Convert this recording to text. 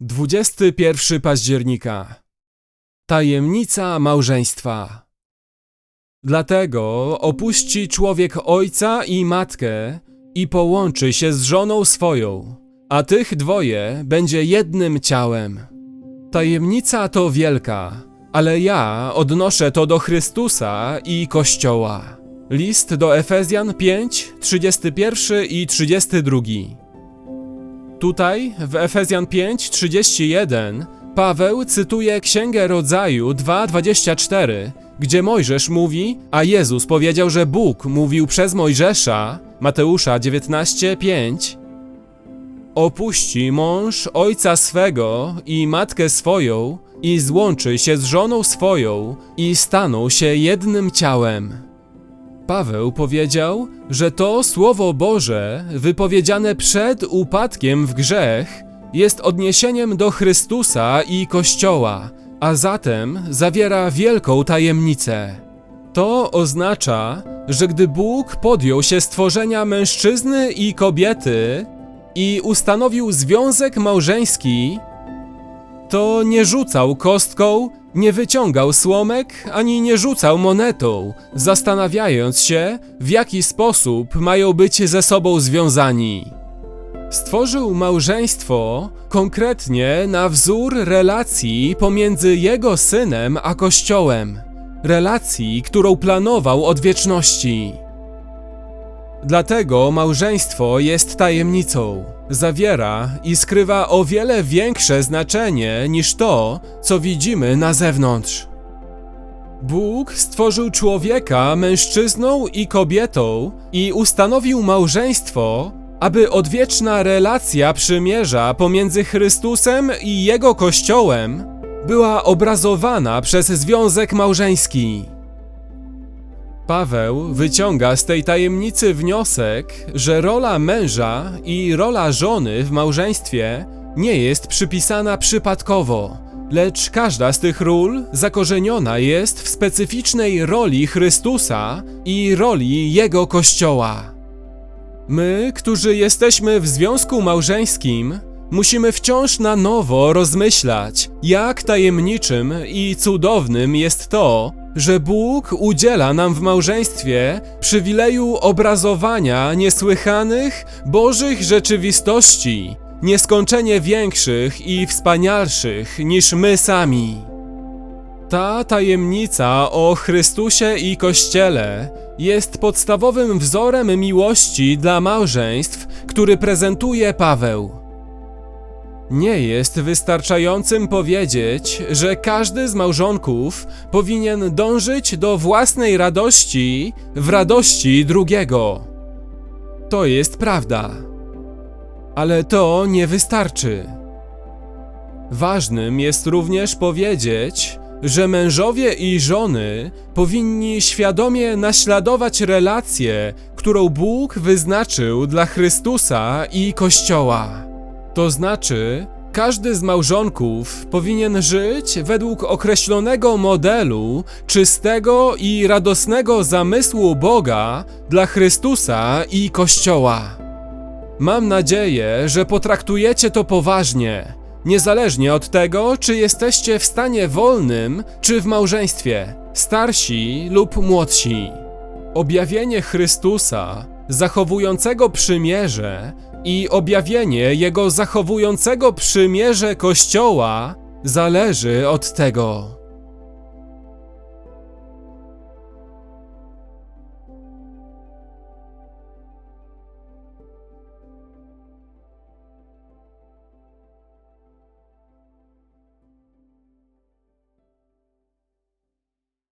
21 października. Tajemnica małżeństwa. Dlatego opuści człowiek ojca i matkę i połączy się z żoną swoją, a tych dwoje będzie jednym ciałem. Tajemnica to wielka, ale ja odnoszę to do Chrystusa i Kościoła. List do Efezjan 5, 31 i 32. Tutaj w Efezjan 5:31 Paweł cytuje Księgę Rodzaju 2:24, gdzie Mojżesz mówi, a Jezus powiedział, że Bóg mówił przez Mojżesza, Mateusza 19:5 Opuści mąż ojca swego i matkę swoją i złączy się z żoną swoją i staną się jednym ciałem. Paweł powiedział, że to Słowo Boże, wypowiedziane przed upadkiem w grzech, jest odniesieniem do Chrystusa i Kościoła, a zatem zawiera wielką tajemnicę. To oznacza, że gdy Bóg podjął się stworzenia mężczyzny i kobiety i ustanowił związek małżeński, to nie rzucał kostką, nie wyciągał słomek ani nie rzucał monetą, zastanawiając się, w jaki sposób mają być ze sobą związani. Stworzył małżeństwo konkretnie na wzór relacji pomiędzy jego synem a kościołem, relacji, którą planował od wieczności. Dlatego małżeństwo jest tajemnicą. Zawiera i skrywa o wiele większe znaczenie niż to, co widzimy na zewnątrz. Bóg stworzył człowieka mężczyzną i kobietą i ustanowił małżeństwo, aby odwieczna relacja przymierza pomiędzy Chrystusem i Jego Kościołem była obrazowana przez związek małżeński. Paweł wyciąga z tej tajemnicy wniosek, że rola męża i rola żony w małżeństwie nie jest przypisana przypadkowo, lecz każda z tych ról zakorzeniona jest w specyficznej roli Chrystusa i roli Jego Kościoła. My, którzy jesteśmy w związku małżeńskim, musimy wciąż na nowo rozmyślać, jak tajemniczym i cudownym jest to, że Bóg udziela nam w małżeństwie przywileju obrazowania niesłychanych Bożych rzeczywistości, nieskończenie większych i wspanialszych niż my sami. Ta tajemnica o Chrystusie i Kościele jest podstawowym wzorem miłości dla małżeństw, który prezentuje Paweł. Nie jest wystarczającym powiedzieć, że każdy z małżonków powinien dążyć do własnej radości w radości drugiego. To jest prawda. Ale to nie wystarczy. Ważnym jest również powiedzieć, że mężowie i żony powinni świadomie naśladować relację, którą Bóg wyznaczył dla Chrystusa i Kościoła. To znaczy, każdy z małżonków powinien żyć według określonego modelu czystego i radosnego zamysłu Boga dla Chrystusa i Kościoła. Mam nadzieję, że potraktujecie to poważnie, niezależnie od tego, czy jesteście w stanie wolnym, czy w małżeństwie, starsi lub młodsi. Objawienie Chrystusa, zachowującego przymierze, i objawienie Jego zachowującego przymierze Kościoła zależy od tego.